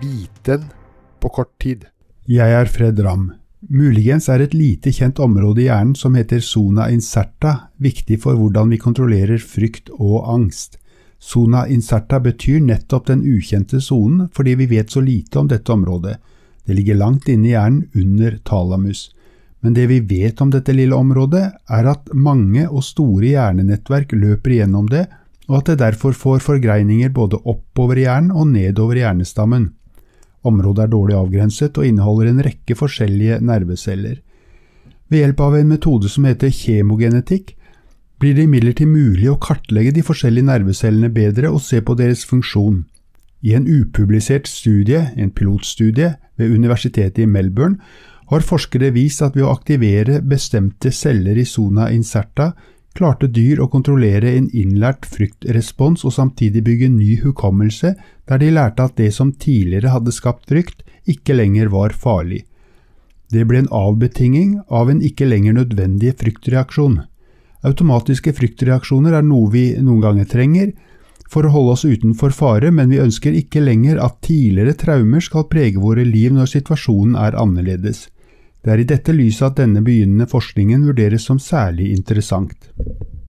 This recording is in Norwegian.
Viten på kort tid. Jeg er Fred Ramm. Muligens er et lite kjent område i hjernen som heter zona incerta, viktig for hvordan vi kontrollerer frykt og angst. Sona incerta betyr nettopp den ukjente sonen, fordi vi vet så lite om dette området. Det ligger langt inne i hjernen, under talamus. Men det vi vet om dette lille området, er at mange og store hjernenettverk løper gjennom det, og at det derfor får forgreininger både oppover i hjernen og nedover i hjernestammen. Området er dårlig avgrenset og inneholder en rekke forskjellige nerveceller. Ved hjelp av en metode som heter kjemogenetikk, blir det imidlertid mulig å kartlegge de forskjellige nervecellene bedre og se på deres funksjon. I en upublisert studie, en pilotstudie ved universitetet i Melbourne, har forskere vist at ved å aktivere bestemte celler i zona incerta, klarte dyr å kontrollere en innlært fryktrespons og samtidig bygge ny hukommelse der de lærte at det som tidligere hadde skapt frykt, ikke lenger var farlig. Det ble en avbetinging av en ikke lenger nødvendig fryktreaksjon. Automatiske fryktreaksjoner er noe vi noen ganger trenger for å holde oss utenfor fare, men vi ønsker ikke lenger at tidligere traumer skal prege våre liv når situasjonen er annerledes. Det er i dette lyset at denne begynnende forskningen vurderes som særlig interessant.